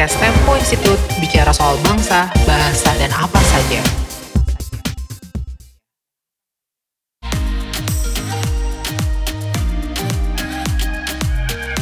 podcast Tempo Institute bicara soal bangsa, bahasa, dan apa saja.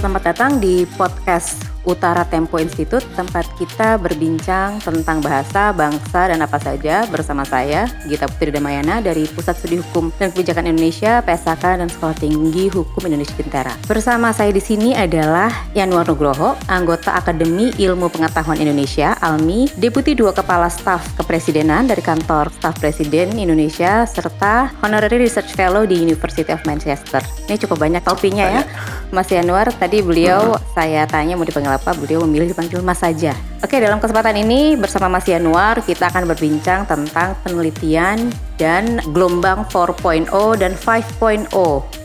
Selamat datang di podcast Utara Tempo Institute, tempat kita berbincang tentang bahasa, bangsa, dan apa saja bersama saya, Gita Putri Damayana dari Pusat Studi Hukum dan Kebijakan Indonesia, PSK, dan Sekolah Tinggi Hukum Indonesia Bintara. Bersama saya di sini adalah Yanuar Nugroho, anggota Akademi Ilmu Pengetahuan Indonesia, ALMI, Deputi Dua Kepala Staf Kepresidenan dari Kantor Staf Presiden Indonesia, serta Honorary Research Fellow di University of Manchester. Ini cukup banyak topinya ya. Mas Yanuar, tadi beliau saya tanya mau dipanggil apa, beliau memilih dipanggil Mas saja. Oke, dalam kesempatan ini bersama Mas Yanuar kita akan berbincang tentang penelitian dan gelombang 4.0 dan 5.0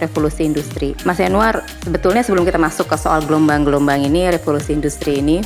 revolusi industri. Mas Yanuar, sebetulnya sebelum kita masuk ke soal gelombang-gelombang ini, revolusi industri ini,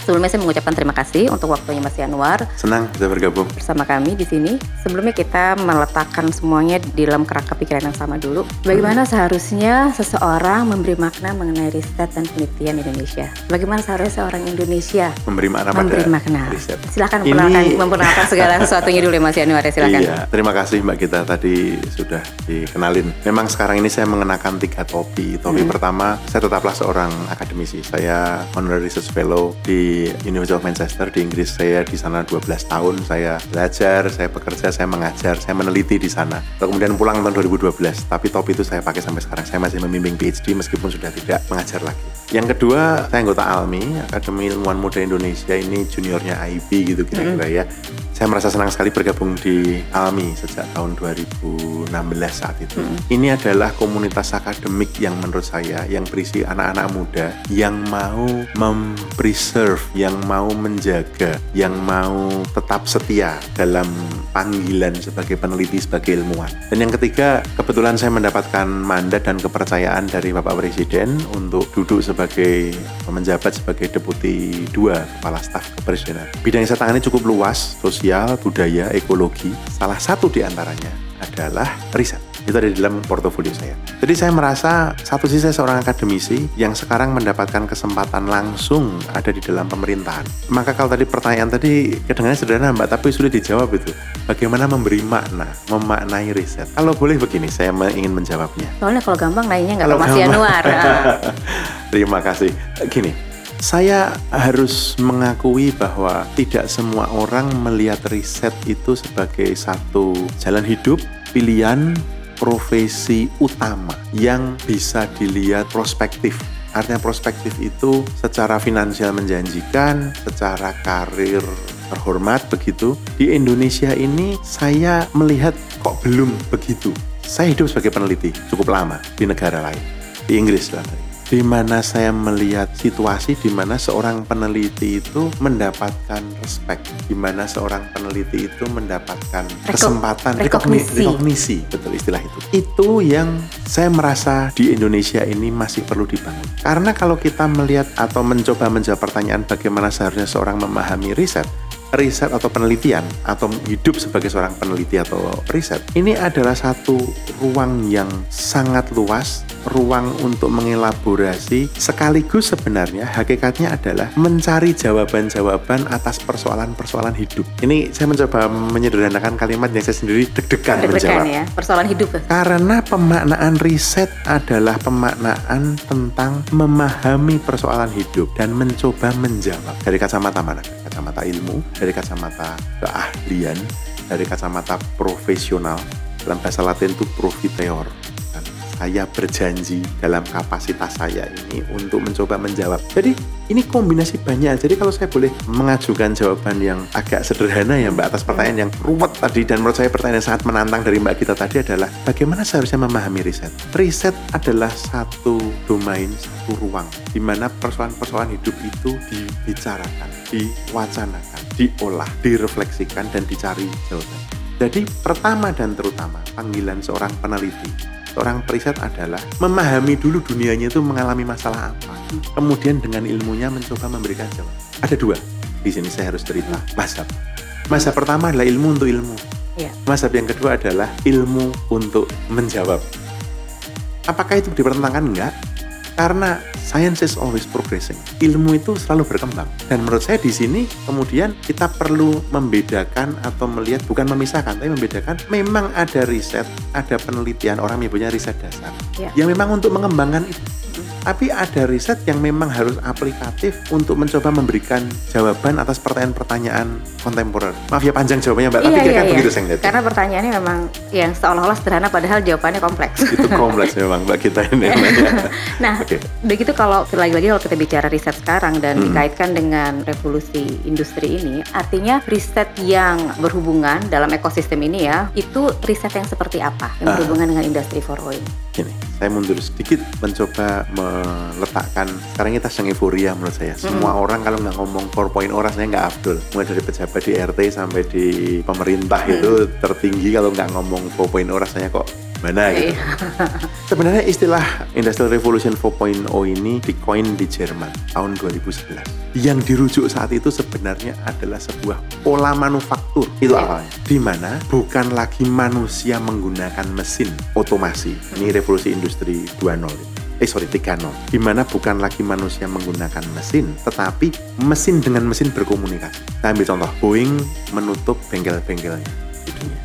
Sebelumnya saya mengucapkan terima kasih untuk waktunya Mas Yanuar Senang bisa bergabung. bersama kami di sini. Sebelumnya kita meletakkan semuanya di dalam kerangka pikiran yang sama dulu. Bagaimana seharusnya seseorang memberi makna mengenai riset dan penelitian Indonesia? Bagaimana seharusnya seorang Indonesia Memberi makna memberi makna? riset. Silakan Ini- memperkenalkan, memperkenalkan segala sesuatunya dulu ya Mas Yanuar ya, silakan. Iya, terima kasih Mbak Gita tadi sudah dikenalin. Memang sekarang ini saya mengenakan tiga topi. Topi Hmm. pertama, saya tetaplah seorang akademisi. Saya honorary research fellow di University of Manchester di Inggris. Saya di sana 12 tahun. Saya belajar, saya bekerja, saya mengajar, saya meneliti di sana. Lalu kemudian pulang tahun 2012. Tapi topi itu saya pakai sampai sekarang. Saya masih membimbing PhD meskipun sudah tidak mengajar lagi. Yang kedua, saya anggota ALMI, Akademi Ilmuwan Muda Indonesia. Ini juniornya IB gitu kira-kira ya. Saya merasa senang sekali bergabung di ALMI sejak tahun 2016 saat itu. Ini adalah komunitas akademik yang menurut saya yang berisi anak-anak muda yang mau mempreserve, yang mau menjaga, yang mau tetap setia dalam panggilan sebagai peneliti, sebagai ilmuwan. Dan yang ketiga, kebetulan saya mendapatkan mandat dan kepercayaan dari Bapak Presiden untuk duduk sebagai menjabat sebagai deputi dua kepala staf kepresidenan. Bidang yang saya tangani cukup luas, sosial, budaya, ekologi. Salah satu di antaranya adalah riset. Itu ada di dalam portofolio saya. Jadi saya merasa satu sisi saya seorang akademisi yang sekarang mendapatkan kesempatan langsung ada di dalam pemerintahan. Maka kalau tadi pertanyaan tadi kedengarannya sederhana Mbak, tapi sulit dijawab itu. Bagaimana memberi makna, memaknai riset. Kalau boleh begini, saya ingin menjawabnya. Soalnya kalau gampang nanya nggak ke Kalau Mas gampang. Yanuar. Ah. Terima kasih. Gini, saya harus mengakui bahwa tidak semua orang melihat riset itu sebagai satu jalan hidup, pilihan, profesi utama yang bisa dilihat prospektif. Artinya prospektif itu secara finansial menjanjikan, secara karir terhormat begitu. Di Indonesia ini saya melihat kok belum begitu. Saya hidup sebagai peneliti cukup lama di negara lain, di Inggris lah di mana saya melihat situasi di mana seorang peneliti itu mendapatkan respect, di mana seorang peneliti itu mendapatkan Reko- kesempatan rekognisi. rekognisi, betul istilah itu. Itu yang saya merasa di Indonesia ini masih perlu dibangun. Karena kalau kita melihat atau mencoba menjawab pertanyaan bagaimana seharusnya seorang memahami riset, riset atau penelitian atau hidup sebagai seorang peneliti atau riset ini adalah satu ruang yang sangat luas ruang untuk mengelaborasi sekaligus sebenarnya hakikatnya adalah mencari jawaban-jawaban atas persoalan-persoalan hidup ini saya mencoba menyederhanakan kalimat yang saya sendiri deg-degan Deg-degan menjawab ya, persoalan hidup. karena pemaknaan riset adalah pemaknaan tentang memahami persoalan hidup dan mencoba menjawab dari kacamata mana? Kacamata ilmu, dari kacamata keahlian, dari kacamata profesional. Dalam bahasa Latin itu profiteor. Saya berjanji dalam kapasitas saya ini untuk mencoba menjawab. Jadi ini kombinasi banyak. Jadi kalau saya boleh mengajukan jawaban yang agak sederhana ya Mbak atas pertanyaan yang ruwet tadi dan menurut saya pertanyaan yang sangat menantang dari Mbak kita tadi adalah bagaimana seharusnya memahami riset. Riset adalah satu domain, satu ruang di mana persoalan-persoalan hidup itu dibicarakan, diwacanakan, diolah, direfleksikan dan dicari jawaban. Jadi pertama dan terutama panggilan seorang peneliti, seorang periset adalah memahami dulu dunianya itu mengalami masalah apa. Kemudian dengan ilmunya mencoba memberikan jawaban. Ada dua. Di sini saya harus cerita. Mazhab. Mazhab pertama adalah ilmu untuk ilmu. Mazhab yang kedua adalah ilmu untuk menjawab. Apakah itu dipertentangkan? Enggak. Karena science is always progressing. Ilmu itu selalu berkembang. Dan menurut saya di sini kemudian kita perlu membedakan atau melihat bukan memisahkan, tapi membedakan memang ada riset, ada penelitian orang punya riset dasar Ya. yang memang untuk mengembangkan itu. Tapi ada riset yang memang harus aplikatif untuk mencoba memberikan jawaban atas pertanyaan-pertanyaan kontemporer. Maaf ya panjang jawabannya Mbak, tapi Iya, kira-kira iya, iya. begitu saya ngeliatnya. Karena pertanyaannya memang yang seolah-olah sederhana padahal jawabannya kompleks. Itu kompleks memang Mbak kita ini. Nah, Oke. begitu kalau lagi-lagi kalau kita bicara riset sekarang dan Hmm. dikaitkan dengan revolusi industri ini, artinya riset yang berhubungan dalam ekosistem ini ya, itu riset yang seperti apa yang Ah. berhubungan dengan industri 4.0 ini? Gini, saya mundur sedikit mencoba meletakkan sekarang kita sedang euforia menurut saya. Semua orang kalau nggak ngomong 4.0 rasanya nggak afdol. Mulai dari pejabat di RT sampai di pemerintah itu tertinggi kalau nggak ngomong 4.0 rasanya kok mana gitu. Iya. Sebenarnya istilah Industrial Revolution 4.0 ini dicoin di Jerman tahun 2011. Yang dirujuk saat itu sebenarnya adalah sebuah pola manufaktur. Itu Iya. awalnya. Di mana bukan lagi manusia menggunakan mesin otomasi. Ini revolusi industri 2.0. Eh sorry 3.0. Di mana bukan lagi manusia menggunakan mesin, tetapi mesin dengan mesin berkomunikasi. Saya ambil contoh, Boeing menutup bengkel-bengkelnya di dunia.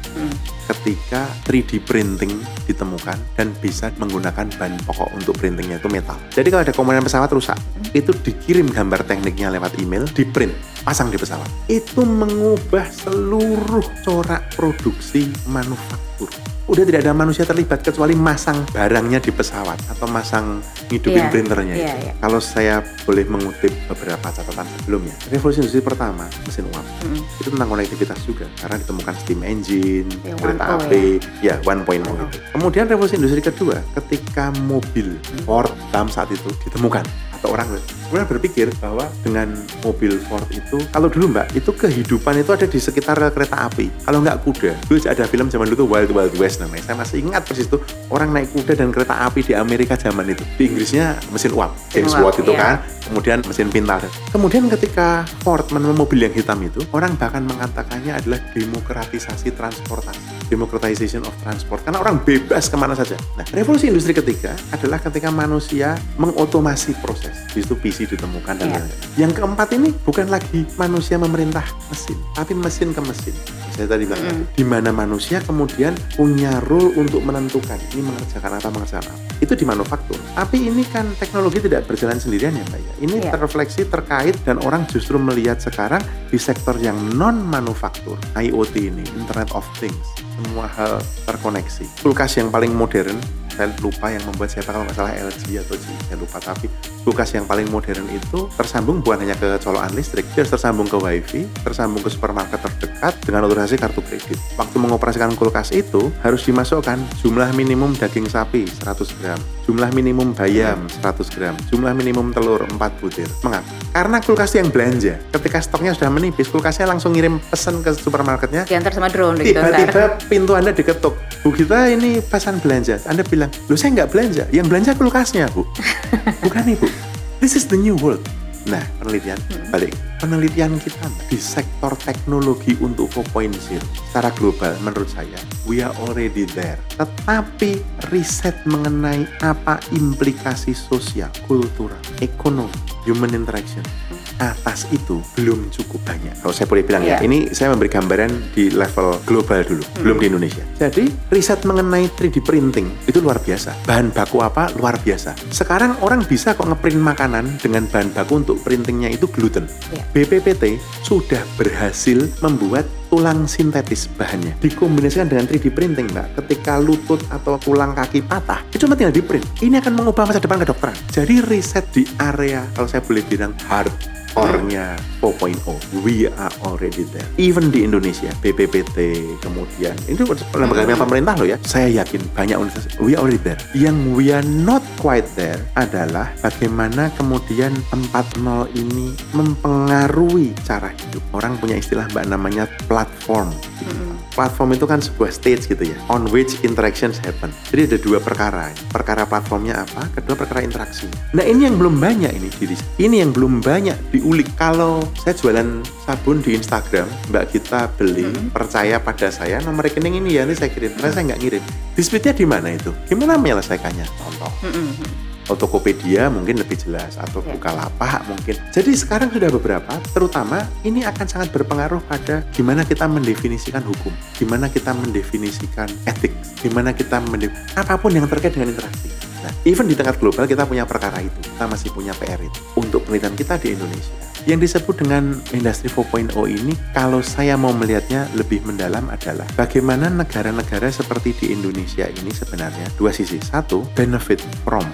Ketika 3D printing ditemukan dan bisa menggunakan bahan pokok untuk printingnya itu metal. Jadi kalau ada komponen pesawat rusak, itu dikirim gambar tekniknya lewat email, di print, pasang di pesawat. Itu mengubah seluruh corak produksi manufaktur. Udah tidak ada manusia terlibat kecuali masang barangnya di pesawat atau masang ngidupin printernya. iya, itu. iya. Kalau saya boleh mengutip beberapa catatan sebelumnya, revolusi industri pertama mesin uap Mm. itu tentang konektivitas juga karena ditemukan steam engine, Yang kereta 1.0 api, ya 1.0 itu. Kemudian revolusi industri kedua ketika mobil Ford dalam saat itu ditemukan atau orang kemudian berpikir bahwa dengan mobil Ford itu kalau dulu mbak itu kehidupan itu ada di sekitar kereta api kalau nggak kuda dulu ada film zaman dulu tuh Wild Wild West namanya saya masih ingat persis itu orang naik kuda dan kereta api di Amerika zaman itu di Inggrisnya mesin uap James Watt itu iya. kan kemudian mesin pintar. Kemudian ketika Ford menemukan mobil yang hitam itu, orang bahkan mengatakannya adalah demokratisasi transportasi, democratization of transport, karena orang bebas ke mana saja. Nah, revolusi industri ketiga adalah ketika manusia mengotomasi proses. Di situ Ditemukan dan lain-lain. Yang keempat ini bukan lagi manusia memerintah mesin, tapi mesin ke mesin. Saya tadi bilang tadi, di mana manusia kemudian punya role untuk menentukan ini mengerjakan apa, mengerjakan apa. Itu di manufaktur. Tapi ini kan teknologi tidak berjalan sendirian ya Mbak ya. Ini Iya. terrefleksi terkait dan orang justru melihat sekarang di sektor yang non manufaktur, IoT ini, Internet of Things, semua hal terkoneksi. Kulkas yang paling modern, saya lupa yang membuat siapa kalau nggak salah LG atau G, saya lupa tapi kulkas yang paling modern itu tersambung bukan hanya ke colokan listrik, dia tersambung ke wifi, tersambung ke supermarket terdekat dengan otorisasi kartu kredit. Waktu mengoperasikan kulkas itu harus dimasukkan jumlah minimum daging sapi 100 gram, jumlah minimum bayam 100 gram, jumlah minimum telur 4 butir. Mengapa? Karena kulkas yang belanja, ketika stoknya sudah menipis, kulkasnya langsung ngirim pesan ke supermarketnya, Diantar sama drone gitu tiba-tiba pintu anda diketuk bu kita ini pesan belanja anda bilang lu saya nggak belanja. Yang belanja kulkasnya bu. Bukan ibu. This is the new world. Nah penelitian. Balik. Penelitian kita di sektor teknologi untuk 4.0 secara global menurut saya we are already there. Tetapi riset mengenai apa implikasi sosial kultural ekonomi human interaction atas itu belum cukup banyak. Kalau saya boleh bilang Iya. ya, ini saya memberi gambaran di level global dulu, belum di Indonesia. Jadi riset mengenai 3D printing itu luar biasa. Bahan baku apa luar biasa. Sekarang orang bisa kok ngeprint makanan dengan bahan baku untuk printingnya itu gluten. Iya. BPPT sudah berhasil membuat tulang sintetis bahannya dikombinasikan dengan 3D printing mbak. Ketika lutut atau tulang kaki patah itu cuma tinggal di print. Ini akan mengubah masa depan kedokteran. Jadi riset di area kalau saya boleh bilang hard core-nya 4.0 we are already there. Even di Indonesia BPPT kemudian ini lembaga pemerintah loh ya. Saya yakin banyak universitas we are already there. Yang we are not quite there adalah bagaimana kemudian 4.0 ini mempengaruhi cara hidup. Orang punya istilah mbak namanya platform. Platform itu kan sebuah stage gitu ya on which interactions happen. Jadi ada dua perkara. Perkara platformnya apa kedua perkara interaksi. Nah ini yang belum banyak ini diri ini yang belum banyak diulik. Kalau saya jualan sabun di Instagram mbak kita beli percaya pada saya nomor rekening ini ya ini saya kirim. Karena saya nggak ngirim. Dispute di mana itu? Gimana menyelesaikannya? Contoh Mm-mm. Tokopedia mungkin lebih jelas atau Ya. Bukalapak mungkin. Jadi sekarang sudah beberapa, terutama ini akan sangat berpengaruh pada gimana kita mendefinisikan hukum, gimana kita mendefinisikan etik, gimana kita mendef apa pun yang terkait dengan interaksi. Nah, even di tingkat global kita punya perkara itu, kita masih punya PR itu. Untuk penelitian kita di Indonesia, yang disebut dengan industri 4.0 ini, kalau saya mau melihatnya lebih mendalam adalah bagaimana negara-negara seperti di Indonesia ini sebenarnya dua sisi. Satu, benefit from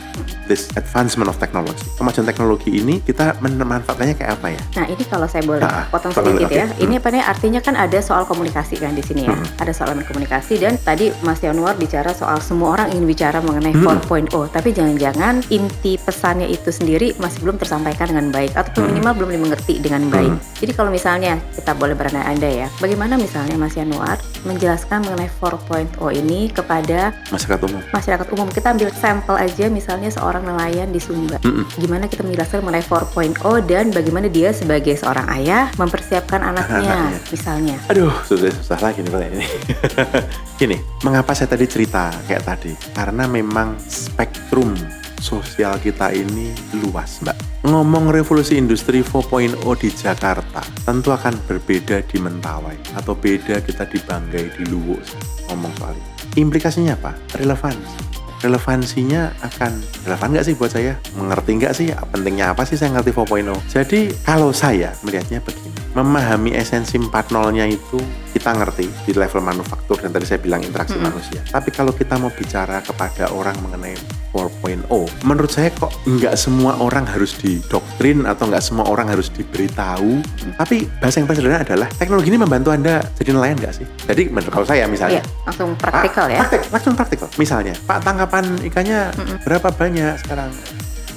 this advancement of technology. Kemajuan teknologi ini kita memanfaatkannya kayak apa ya? Nah ini kalau saya boleh Ah, potong sedikit oke. ya. Ini apa nih artinya kan ada soal komunikasi kan di sini ya. Hmm. Ada soal komunikasi dan tadi Mas Yanuar bicara soal semua orang ingin bicara mengenai Hmm. 4.0, tapi jangan-jangan inti pesannya itu sendiri masih belum tersampaikan dengan baik atau Hmm. minimal belum dimengerti dengan baik. Jadi kalau misalnya kita boleh berandai-andai ya, bagaimana misalnya Mas Yanuar menjelaskan mengenai 4.0 ini kepada Masyarakat umum. masyarakat umum. Kita ambil sampel aja misalnya seorang nelayan di Sumba. Mm-mm. Gimana kita menjelaskan mengenai 4.0 dan bagaimana dia sebagai seorang ayah mempersiapkan anaknya Anaknya. misalnya. Aduh, susah, susah lagi nih ini. Gini, mengapa saya tadi cerita kayak tadi? Karena memang spektrum sosial kita ini luas, Mbak. Ngomong revolusi industri 4.0 di Jakarta tentu akan berbeda di Mentawai atau beda kita di Banggai, di Luwu ngomong soal ini. Implikasinya apa? Relevansi. Relevansinya akan relevan nggak sih buat saya? Mengerti nggak sih? Pentingnya apa sih saya ngerti 4.0? Jadi kalau saya melihatnya begini, memahami esensi 4.0-nya itu kita ngerti di level manufaktur dan tadi saya bilang interaksi Mm-mm. manusia. Tapi kalau kita mau bicara kepada orang mengenai 4.0, menurut saya kok nggak semua orang harus didoktrin atau nggak semua orang harus diberitahu. Tapi bahasa yang paling sederhana adalah teknologi ini membantu anda jadi nelayan nggak sih? Jadi menurut kalau saya misalnya, Iya, langsung praktikal ya. Praktik, langsung praktikal. Misalnya, Pak tangkapan ikannya Mm-mm. berapa banyak sekarang?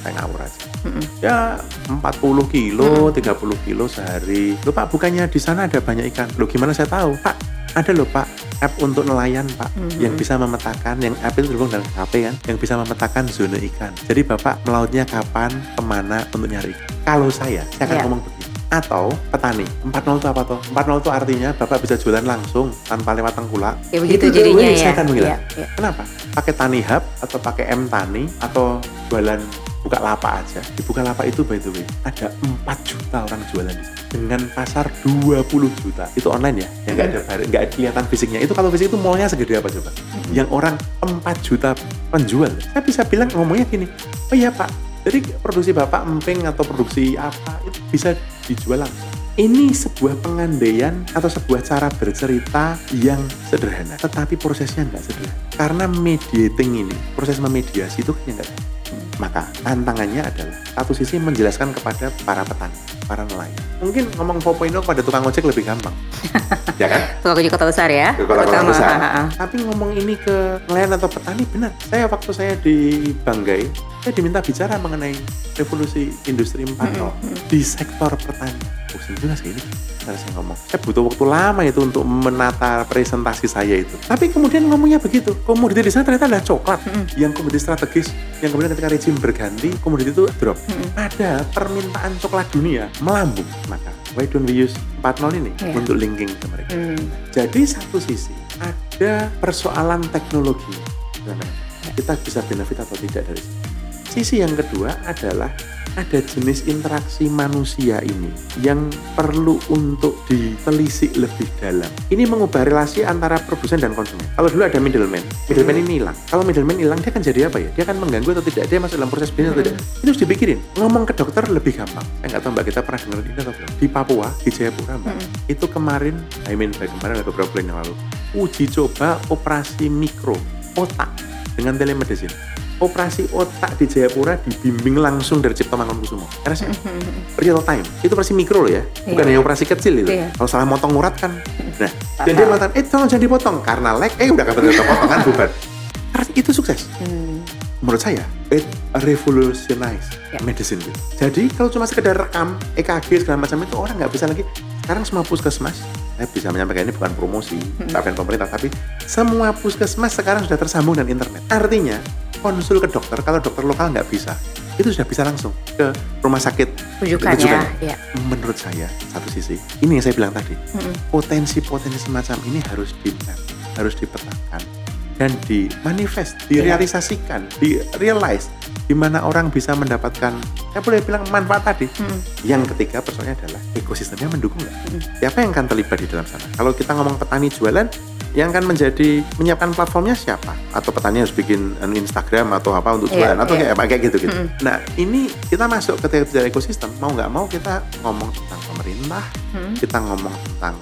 Saya ngawur aja. Mm-mm. Ya 40 kilo, 30 kilo sehari. Loh Pak, bukannya di sana ada banyak ikan? Loh gimana saya tahu? Pak, ada loh Pak app untuk nelayan Pak Mhm. yang bisa memetakan yang app itu terhubung dengan HP kan yang bisa memetakan zona ikan jadi Bapak melautnya kapan ke mana untuk nyari ikan kalau saya saya akan Iya. ngomong begini atau petani 4.0 itu apa toh 4.0 itu artinya Bapak bisa jualan langsung tanpa lewat tengkulak Ya begitu Itu jadinya ya. saya akan. Iya, iya. Kenapa? Pakai Tani Hub atau pakai M Tani atau jualan buka lapak aja. Di buka lapak itu by the way ada 4 juta orang jualan di dengan pasar 20 juta. Itu online ya, yang nggak ada bar- nggak kelihatan fisiknya. Itu kalau fisik itu mallnya segede apa coba? Yang orang 4 juta penjual. Saya bisa bilang ngomongnya gini, oh iya Pak, jadi produksi Bapak emping atau produksi apa itu bisa dijual langsung. Ini sebuah pengandaian atau sebuah cara bercerita yang sederhana, tetapi prosesnya nggak sederhana. Karena mediating ini, proses memediasi itu kan nggak maka tantangannya adalah satu sisi menjelaskan kepada para petani, para nelayan. Mungkin ngomong 4.0 kepada tukang ojek lebih gampang, ya kan? Tukang ojek kota besar ya. Ke kota-kota Terutama, besar. ha, ha, ha. Tapi ngomong ini ke nelayan atau petani benar. Saya waktu saya di Banggai, saya diminta bicara mengenai revolusi industri 4.0 di sektor pertanian. Pusing juga sih ini. Cara saya ngomong, saya butuh waktu lama itu untuk menata presentasi saya itu. Tapi kemudian ngomongnya begitu, komoditi di sana ternyata adalah coklat, yang komoditi strategis, yang kemudian ketika rezim berganti, komoditi itu drop. Mm-mm. Ada permintaan coklat dunia melambung, maka why don't we use 4.0 ini Iya. untuk linking ke mereka? Hmm. Jadi satu sisi ada persoalan teknologi, kita bisa benefit atau tidak dari situ. Sisi yang kedua adalah ada jenis interaksi manusia ini yang perlu untuk ditelisik lebih dalam. Ini mengubah relasi antara produsen dan konsumen. Kalau dulu ada middleman, middleman ini hilang. Kalau middleman hilang, dia akan jadi apa ya? Dia akan mengganggu atau tidak? Dia masuk dalam proses bisnis atau tidak? Itu harus dipikirin. Ngomong ke dokter lebih gampang. Saya nggak tahu mbak kita pernah dengar ini atau belum? Di Papua, di Jayapura mbak, itu kemarin, I mean by kemarin ada beberapa bulan yang lalu, uji coba operasi mikro otak dengan telemedicine. Operasi otak di Jayapura dibimbing langsung dari Cipto Mangunkusumo. Karena saya real time. Itu operasi mikro loh ya, bukan Iya. hanya operasi kecil itu. Iya. Kalau salah motong urat kan, nah, dan dia mengatakan, eh tolong jangan dipotong karena lag, eh udah kebetulan kepotong kan. Karena itu sukses Hmm. menurut saya it revolutionize Ya. medicine gitu. Jadi kalau cuma sekedar rekam EKG segala macam itu orang nggak bisa lagi. Sekarang semua puskesmas, saya bisa menyampaikan ini bukan promosi, bukan pemerintah, tapi semua puskesmas sekarang sudah tersambung dengan internet. Artinya konsul ke dokter kalau dokter lokal nggak bisa, itu sudah bisa langsung ke rumah sakit. Rujukan ya. Ya. Menurut saya satu sisi, ini yang saya bilang tadi, Mm-mm. potensi-potensi semacam ini harus di harus dipetakan dan di manifest, direalisasikan, di realize di mana orang bisa mendapatkan saya boleh bilang manfaat tadi. Hmm. Yang ketiga persoalannya adalah ekosistemnya mendukung nggak? Hmm. Siapa yang akan terlibat di dalam sana? Kalau kita ngomong petani jualan, yang akan menjadi menyiapkan platformnya siapa? Atau petani harus bikin anu, Instagram atau apa untuk Iya, jualan atau iya. kayak apa kayak gitu gitu. Mm-mm. Nah ini kita masuk ke bicara ekosistem mau nggak mau kita ngomong tentang pemerintah, Hmm. kita ngomong tentang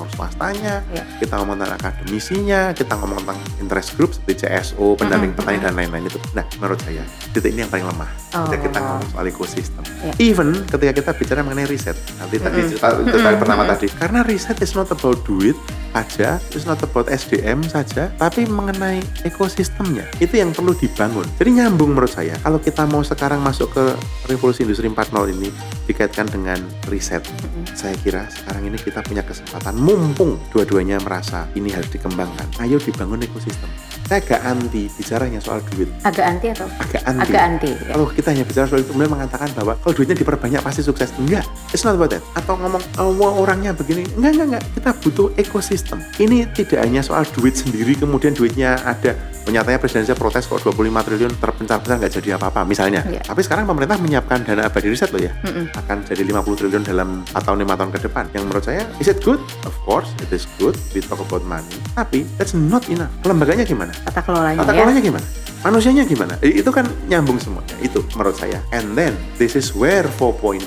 sektor swastanya, Iya. kita ngomong tentang akademisinya, kita ngomong tentang interest group seperti CSO, pendamping petani dan lain-lain itu. Nah, menurut saya titik ini yang paling lemah. Ketika kita Oh. ngomong soal ekosistem. Iya. Even ketika kita bicara mengenai riset, nanti tadi Mm-mm. cerita, cerita Mm-mm, pertama mm-mm. tadi, karena riset is not about duit aja, it's not about SDM saja, tapi mengenai ekosistemnya itu yang perlu dibangun. Jadi nyambung menurut saya. Kalau kita mau sekarang masuk ke revolusi industri 4.0 ini dikaitkan dengan riset, Mm-mm. saya kira sekarang ini kita punya kesempatan mumpung dua-duanya merasa ini harus dikembangkan. Ayo dibangun ekosistem. Saya agak anti bicaranya soal duit, Agak anti atau agak anti. agak anti? ya? Kalau kita hanya bicara soal itu, kemudian mengatakan bahwa kalau duitnya diperbanyak pasti sukses. Enggak, it's not about that. Atau ngomong, oh, orangnya begini. Enggak, enggak, enggak. Kita butuh ekosistem. Ini tidak hanya soal duit sendiri, kemudian duitnya ada. Nyatanya presiden saya protes kok 25 triliun terpencar-pencar nggak jadi apa-apa, misalnya. Iya. Tapi sekarang pemerintah menyiapkan dana abadi riset loh ya. Mm-mm. Akan jadi 50 triliun dalam 4 tahun, 5 tahun ke depan. Yang menurut saya, is it good? Of course, it is good. We talk about money. Tapi, that's not enough. Lembaganya gimana? Tata kelolanya Tata ya. kelolanya gimana? Manusianya gimana? Itu kan nyambung semuanya. Itu menurut saya. And then this is where 4.0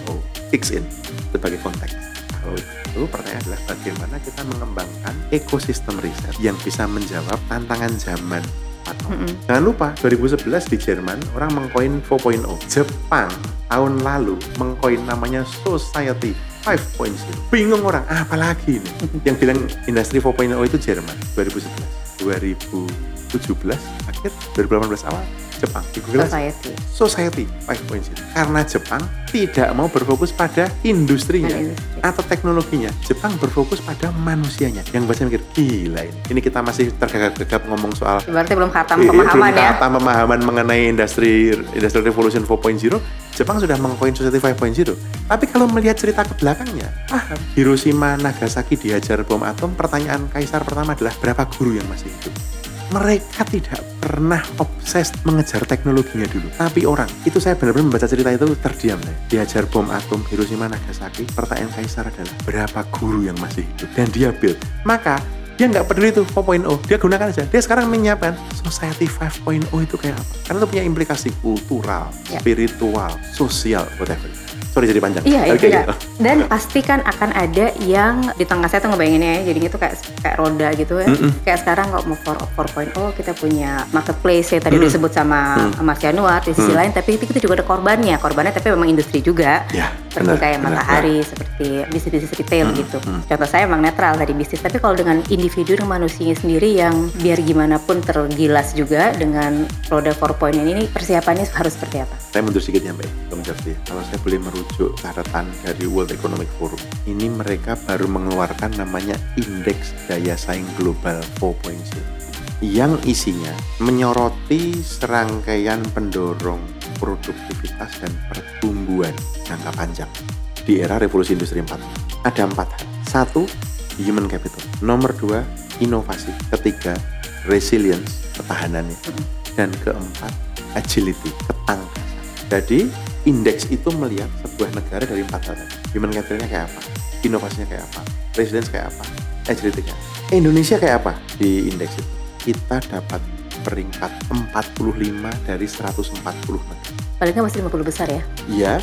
kicks in sebagai konteks. Kalau itu pertanyaan adalah bagaimana kita mengembangkan ekosistem riset yang bisa menjawab tantangan zaman 4.0. Mm-mm. Jangan lupa 2011 di Jerman orang mengkoin 4.0. Jepang tahun lalu mengkoin namanya Society 5.0. Bingung orang, ah, apalagi ini? Yang bilang industri 4.0 itu Jerman 2011. 2017 akhir 2018 awal Jepang. Di Google aja. Society. Society 5.0 karena Jepang tidak mau berfokus pada industrinya Dan industri. atau teknologinya. Jepang berfokus pada manusianya. Yang baca mikir gila ini. Ini kita masih tergagap-gagap ngomong soal Berarti belum khatam Iya, pemahaman belum ya. kata pemahaman mengenai industri industri revolution 4.0 Jepang sudah mengkoin society 5.0 tapi kalau melihat cerita ke belakangnya paham. Hiroshima Nagasaki dihajar bom atom. Pertanyaan kaisar pertama adalah berapa guru yang masih hidup mereka tidak pernah obses mengejar teknologinya dulu. Tapi orang itu saya benar-benar membaca cerita itu terdiam saya dihajar bom atom Hiroshima Nagasaki pertanyaan kaisar adalah berapa guru yang masih hidup. Dan dia build maka dia nggak peduli itu 4.0 dia gunakan aja. Dia sekarang menyiapkan society 5.0 itu kayak apa. Karena itu punya implikasi kultural Ya. spiritual sosial whatever sorry jadi panjang Iya, iya. kayak gitu. Dan pasti kan akan ada yang di tengah saya tuh ngebayanginnya ya, jadinya tuh kayak kayak roda gitu ya. Mm-mm. Kayak sekarang kalau mau 4, 4.0 kita punya marketplace ya tadi Mm. disebut sama Mas Januar di sisi Mm. lain, tapi itu kita juga ada korbannya. Korbannya tapi memang industri juga. ya Seperti benar, kayak benar, matahari, seperti bisnis-bisnis retail Mm, gitu. mm. Contoh saya emang netral tadi bisnis, tapi kalau dengan individu dan manusianya sendiri yang biar gimana pun tergilas juga dengan roda 4.0 ini persiapannya harus seperti apa? saya mundur sedikit ya Mbak Bang Jafri kalau saya boleh merujuk catatan dari World Economic Forum. Ini mereka baru mengeluarkan namanya Indeks Daya Saing Global 4.0 yang isinya menyoroti serangkaian pendorong produktivitas dan pertumbuhan jangka panjang. Di era revolusi industri 4 ada empat hal. Satu human capital. Nomor dua inovasi. Ketiga resilience ketahanannya dan keempat agility ketangkasan. Jadi indeks itu melihat sebuah negara dari empat hal human capitalnya kayak apa? Inovasinya kayak apa? Resilience kayak apa? Agility kayak apa Indonesia kayak apa? Di indeks itu. Kita dapat peringkat 45 dari 140 negara. Nggak masih 50 besar ya? Iya,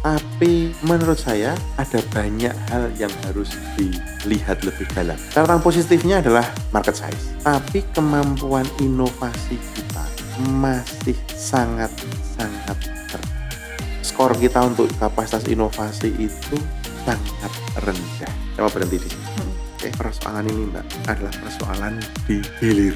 tapi menurut saya ada banyak hal yang harus dilihat lebih dalam. Catatan positifnya adalah market size, tapi kemampuan inovasi kita masih sangat-sangat. Skor kita untuk kapasitas inovasi itu sangat rendah. Mau berhenti di sini. Hmm. Oke, persoalan ini mbak adalah persoalan di hilir,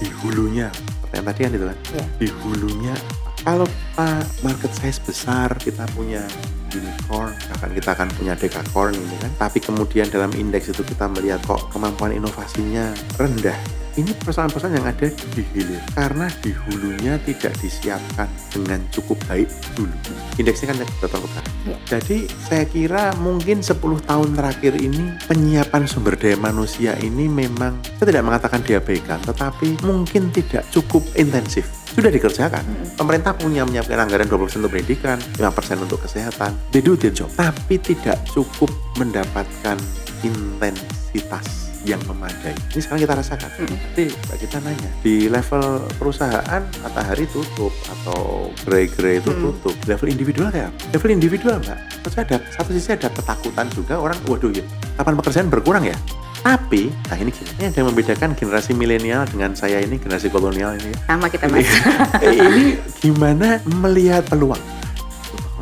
di hulunya. Pertanyaan tadi kan itu kan, Iya. di hulunya? Kalau kita market size besar, kita punya unicorn, bahkan kita akan punya decacorn ini kan. Tapi kemudian dalam indeks itu kita melihat kok kemampuan inovasinya rendah. Ini persoalan-persoalan yang ada di hilir karena di hulunya tidak disiapkan dengan cukup baik dulu. Indeksnya kan data utara. Ya. Jadi saya kira mungkin 10 tahun terakhir ini penyiapan sumber daya manusia ini memang saya tidak mengatakan diabaikan, tetapi mungkin tidak cukup intensif sudah dikerjakan. Pemerintah punya menyiapkan anggaran 20% untuk pendidikan, 5% untuk kesehatan. They do their job. Tapi tidak cukup mendapatkan intensitas yang memadai. Ini sekarang kita rasakan. Nanti Mbak kita nanya, di level perusahaan matahari tutup atau grey-grey itu Mm. tutup. Level individual apa? Level individual Mbak, terus ada satu sisi ada ketakutan juga orang, waduh ya, lapangan pekerjaan berkurang ya. Tapi, nah ini ini ada yang membedakan generasi milenial dengan saya ini generasi kolonial ini. Sama kita mas. Eh, ini gimana melihat peluang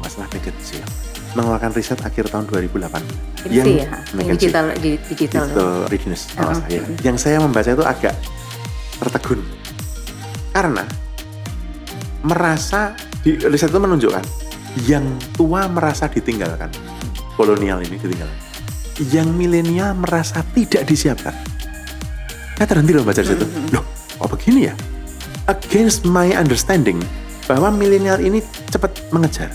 masalah McKinsey mengeluarkan riset akhir tahun 2008 Ini sih ya, yang digital, di- digital. digital readiness masalah Uh-uh. saya yang saya membaca itu agak tertegun karena merasa di riset itu menunjukkan yang tua merasa ditinggalkan kolonial ini ditinggalkan yang milenial merasa tidak disiapkan. Saya terhenti loh baca situ. Mhm. loh oh begini ya? Against my understanding bahwa milenial ini cepat mengejar.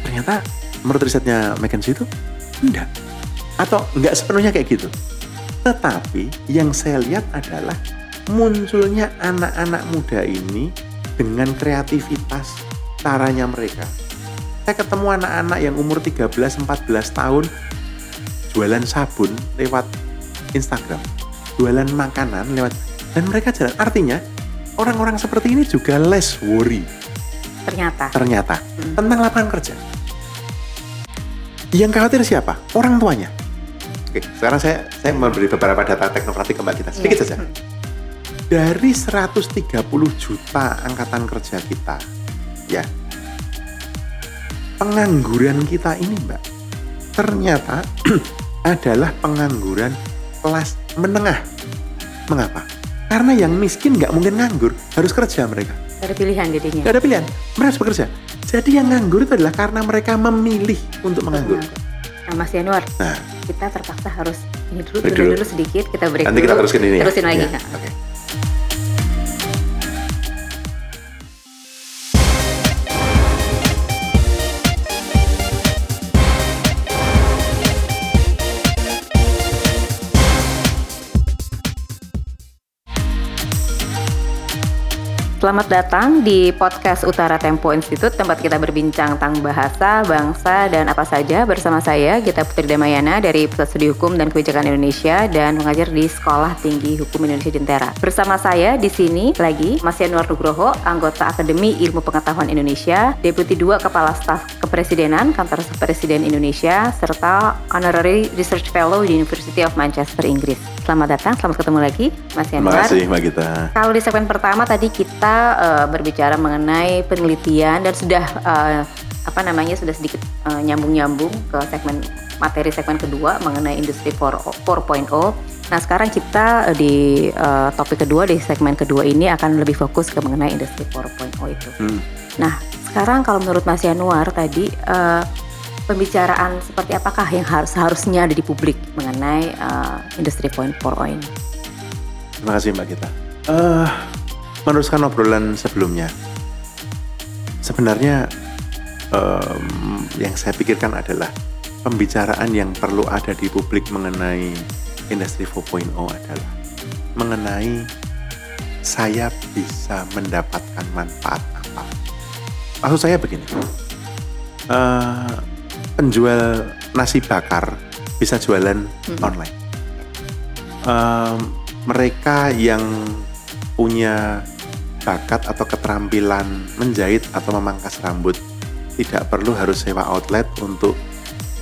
Ternyata menurut risetnya McKinsey itu enggak. Atau enggak sepenuhnya kayak gitu. Tetapi yang saya lihat adalah munculnya anak-anak muda ini dengan kreativitas caranya mereka saya ketemu anak-anak yang umur 13-14 tahun jualan sabun lewat Instagram jualan makanan lewat dan mereka jalan artinya orang-orang seperti ini juga less worry Ternyata. ternyata Hmm. tentang lapangan kerja. Yang khawatir siapa? Orang tuanya. Oke, sekarang saya saya memberi beberapa data teknokratik ke Mbak kita sedikit Iya. saja. Hmm. Dari 130 juta angkatan kerja kita, ya, pengangguran kita ini, Mbak, ternyata adalah pengangguran kelas menengah. Mengapa? Karena yang miskin nggak mungkin nganggur, harus kerja mereka. Ada pilihan jadinya. Gak ada pilihan, mereka harus bekerja. Jadi yang nganggur itu adalah karena mereka memilih untuk menganggur. Nah, Mas Yanuar, Nah, kita terpaksa harus ini dulu, dulu, dulu. sedikit, kita break nanti dulu. kita teruskan ini ya. Terusin lagi. Ya, Nah. Oke. Selamat datang di podcast Utara Tempo Institute tempat kita berbincang tentang bahasa, bangsa, dan apa saja bersama saya Gita Putri Damayana dari Pusat Studi Hukum dan Kebijakan Indonesia dan mengajar di Sekolah Tinggi Hukum Indonesia Jentera. Bersama saya di sini lagi Mas Yanuar Nugroho, anggota Akademi Ilmu Pengetahuan Indonesia, Deputi 2 Kepala Staf Kepresidenan Kantor Presiden Indonesia, serta Honorary Research Fellow di University of Manchester, Inggris. Selamat datang, selamat ketemu lagi Mas Terima Yanuar. kasih Mbak Gita. Kalau di segmen pertama tadi kita eh, berbicara mengenai penelitian dan sudah eh, apa namanya sudah sedikit eh, nyambung-nyambung ke segmen materi segmen kedua mengenai industri 4 4.0. Nah sekarang kita di eh, topik kedua di segmen kedua ini akan lebih fokus ke mengenai industri 4.0 itu. Hmm. Nah sekarang kalau menurut Mas Yanuar tadi eh, pembicaraan seperti apakah yang harus harusnya ada di publik mengenai eh, industri 4.0 ini? Terima kasih Mbak Gita. Eh, meneruskan obrolan sebelumnya. Sebenarnya em, yang saya pikirkan adalah pembicaraan yang perlu ada di publik mengenai industri 4.0 adalah mengenai saya bisa mendapatkan manfaat apa. Maksud saya begini, eh, penjual nasi bakar bisa jualan Mhm. online. Em, mereka yang punya bakat atau keterampilan menjahit atau memangkas rambut tidak perlu harus sewa outlet untuk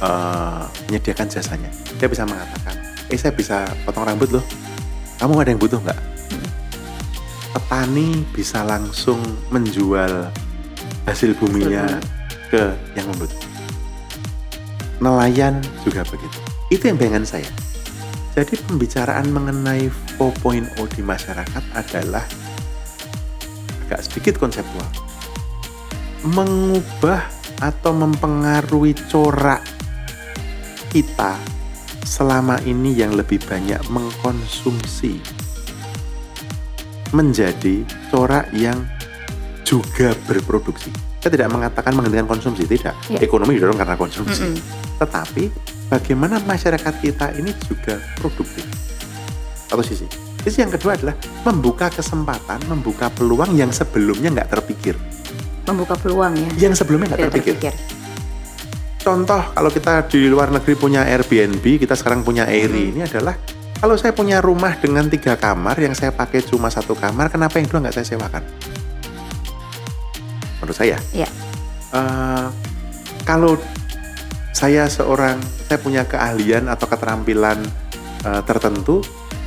eh, menyediakan jasanya. Dia bisa mengatakan, eh saya bisa potong rambut loh. Kamu ada yang butuh nggak? Petani bisa langsung menjual hasil buminya ke yang membutuhkan. Nelayan juga begitu. Itu yang bayangan saya. Jadi pembicaraan mengenai 4.0 di masyarakat adalah agak sedikit konseptual. Mengubah atau mempengaruhi corak kita selama ini yang lebih banyak mengkonsumsi menjadi corak yang juga berproduksi. Saya tidak mengatakan menghentikan konsumsi, tidak. Ya. Ekonomi didorong karena konsumsi. Mm-mm. Tetapi bagaimana masyarakat kita ini juga produktif. Satu sisi. Sisi yang kedua adalah membuka kesempatan, membuka peluang yang sebelumnya nggak terpikir. Membuka peluang ya. Yang sebelumnya nggak terpikir. terpikir. Contoh kalau kita di luar negeri punya Airbnb, kita sekarang punya Airy. Ini adalah kalau saya punya rumah dengan tiga kamar yang saya pakai cuma satu kamar, kenapa yang dua nggak saya sewakan? Menurut saya. Iya. Eh, kalau saya seorang, saya punya keahlian atau keterampilan eh, tertentu,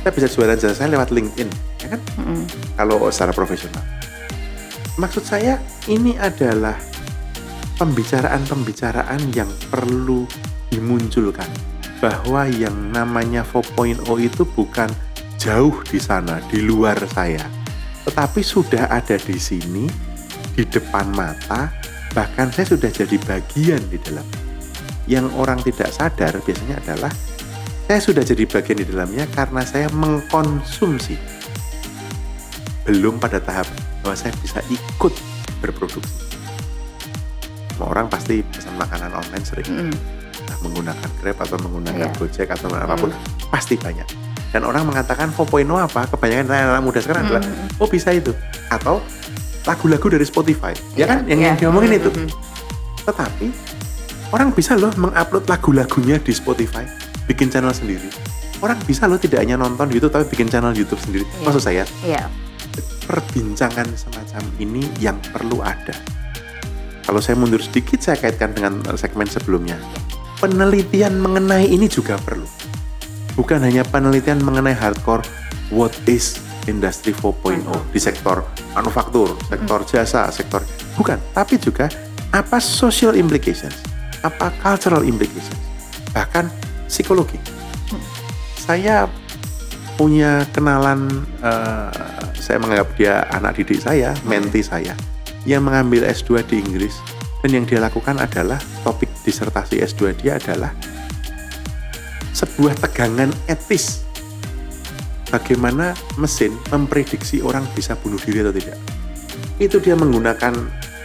saya bisa jualan jasa saya lewat LinkedIn, ya kan? Mm-mm. kalau secara profesional. Maksud saya ini adalah pembicaraan-pembicaraan yang perlu dimunculkan bahwa yang namanya 4.0 itu bukan jauh di sana, di luar saya, tetapi sudah ada di sini, di depan mata, bahkan saya sudah jadi bagian di dalam. Yang orang tidak sadar biasanya adalah saya sudah jadi bagian di dalamnya karena saya mengkonsumsi belum pada tahap bahwa saya bisa ikut berproduksi. Semua orang pasti pesan makanan online sering Mm-mm. Nah, menggunakan Grab atau menggunakan Iya. Gojek atau apa pun pasti banyak. Dan orang mengatakan 4.0 apa? Kebanyakan anak-anak muda sekarang adalah Mm-mm. oh bisa itu atau lagu-lagu dari Spotify, ya Iya, kan? Yang, iya. yang diomongin itu. Mm-mm. Tetapi orang bisa loh mengupload lagu-lagunya di Spotify, bikin channel sendiri. Orang bisa loh tidak hanya nonton YouTube tapi bikin channel YouTube sendiri. Iya. Maksud saya Iya. perbincangan semacam ini yang perlu ada. Kalau saya mundur sedikit, saya kaitkan dengan segmen sebelumnya. Penelitian mengenai ini juga perlu. Bukan hanya penelitian mengenai hardcore, what is industri 4.0 di sektor manufaktur, sektor jasa, sektor bukan, tapi juga apa social implications, apa cultural implications, bahkan psikologi. Saya punya kenalan eh, saya menganggap dia anak didik saya, menti saya yang mengambil S2 di Inggris dan yang dia lakukan adalah topik disertasi S2 dia adalah sebuah tegangan etis bagaimana mesin memprediksi orang bisa bunuh diri atau tidak. Itu dia menggunakan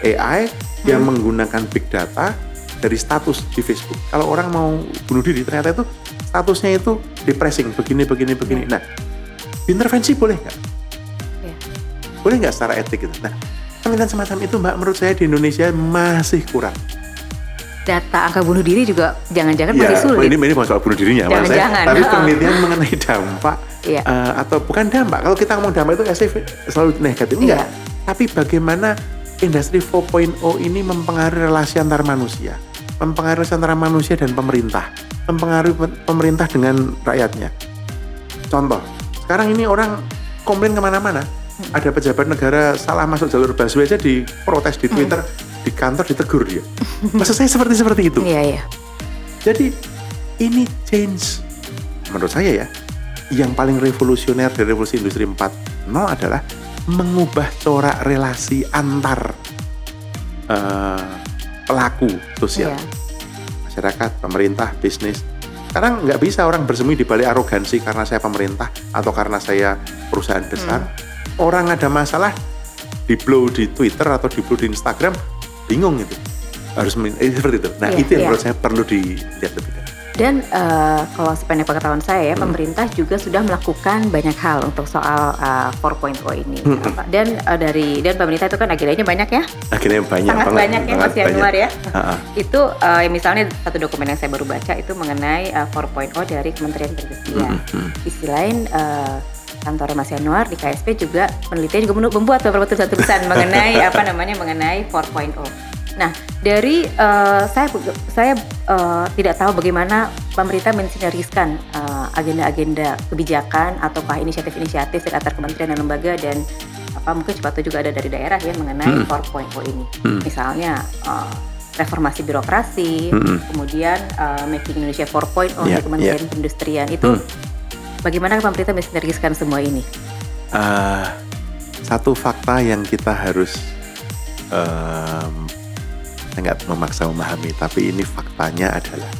AI, dia Hmm. menggunakan big data dari status di Facebook. Kalau orang mau bunuh diri ternyata itu statusnya itu depressing begini begini begini. Nah, intervensi boleh nggak? Iya. Boleh nggak secara etik gitu? Nah, penelitian semacam itu mbak menurut saya di Indonesia masih kurang. Data angka bunuh diri juga jangan-jangan Ya, masih sulit. ini ini bukan soal bunuh dirinya, maksud saya. Tapi penelitian mengenai dampak Iya. eh, atau bukan dampak. Kalau kita ngomong dampak itu selalu negatif enggak. Iya. Tapi bagaimana industri 4.0 ini mempengaruhi relasi antar manusia, mempengaruhi antara manusia dan pemerintah, mempengaruhi pe- pemerintah dengan rakyatnya. Contoh, sekarang ini orang komplain ke mana-mana. Hmm. Ada pejabat negara salah masuk jalur busway aja diprotes di Twitter, di kantor ditegur dia. Maksud saya seperti seperti itu. Iya, iya. Jadi ini change menurut saya ya yang paling revolusioner dari revolusi industri 4.0 adalah mengubah corak relasi antar eh, pelaku sosial Iya. masyarakat, pemerintah, bisnis. Sekarang nggak bisa orang bersembunyi di balik arogansi karena saya pemerintah atau karena saya perusahaan besar. Orang ada masalah di blow di Twitter atau di blow di Instagram bingung itu harus eh, seperti itu. Nah Iya, itu yang iya. menurut saya perlu dilihat lebih. Dan eh, kalau sependek pengetahuan saya, Hmm. pemerintah juga sudah melakukan banyak hal untuk soal eh, 4.0 ini. Hmm. Dan eh, dari dan pemerintah itu kan agendanya banyak ya, Akhirnya banyak sangat banget, banyak ya Mas Januar ya. Itu eh, misalnya satu dokumen yang saya baru baca itu mengenai eh, 4.0 dari Kementerian Perindustrian. Hmm, Di sisi lain eh, kantor Mas Januar di KSP juga penelitian juga membuat beberapa tulisan-tulisan mengenai apa namanya mengenai 4.0. Nah, dari eh, saya saya eh, tidak tahu bagaimana pemerintah mensinergiskan eh, agenda-agenda kebijakan ataukah inisiatif-inisiatif dari antar kementerian dan lembaga dan apa mungkin cepat juga ada dari daerah ya mengenai Hmm. 4.0 ini. Hmm. Misalnya eh, reformasi birokrasi, Hmm. kemudian uh, making Indonesia 4.0 Ya, di Kementerian Perindustrian itu Hmm. bagaimana pemerintah mensinergiskan semua ini? Eh, satu fakta yang kita harus em, saya nggak memaksa memahami, tapi ini faktanya adalah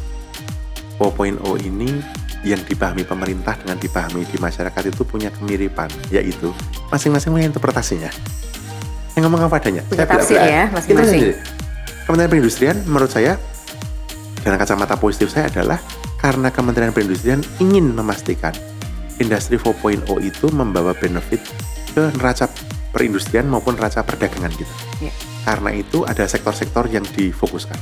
4.0 ini yang dipahami pemerintah dengan dipahami di masyarakat itu punya kemiripan, yaitu masing-masing punya interpretasinya. Yang ngomong apa adanya. Punya tafsir ya, Kita masing-masing. Kementerian Perindustrian menurut saya dengan kacamata positif saya adalah karena Kementerian Perindustrian ingin memastikan industri 4.0 itu membawa benefit ke neraca perindustrian maupun neraca perdagangan kita. Ya. Karena itu ada sektor-sektor yang difokuskan.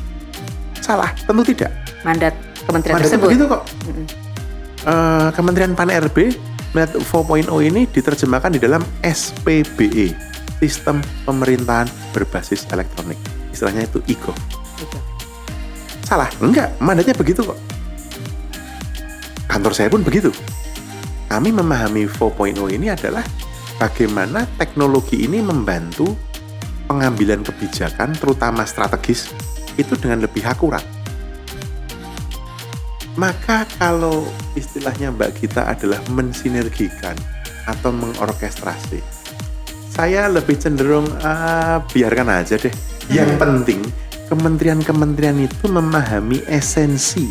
Salah, tentu tidak. Mandat kementerian Mandatnya tersebut. begitu kok. Mm-mm. Eh, Kementerian Pan RB melihat 4.0 ini diterjemahkan di dalam SPBE, Sistem Pemerintahan Berbasis Elektronik. Istilahnya itu IGO. Salah? Enggak, mandatnya begitu kok. Kantor saya pun begitu. Kami memahami 4.0 ini adalah bagaimana teknologi ini membantu pengambilan kebijakan, terutama strategis, itu dengan lebih akurat. Maka kalau istilahnya Mbak Gita adalah mensinergikan atau mengorkestrasi, saya lebih cenderung ah, biarkan aja deh. Yang penting kementerian-kementerian itu memahami esensi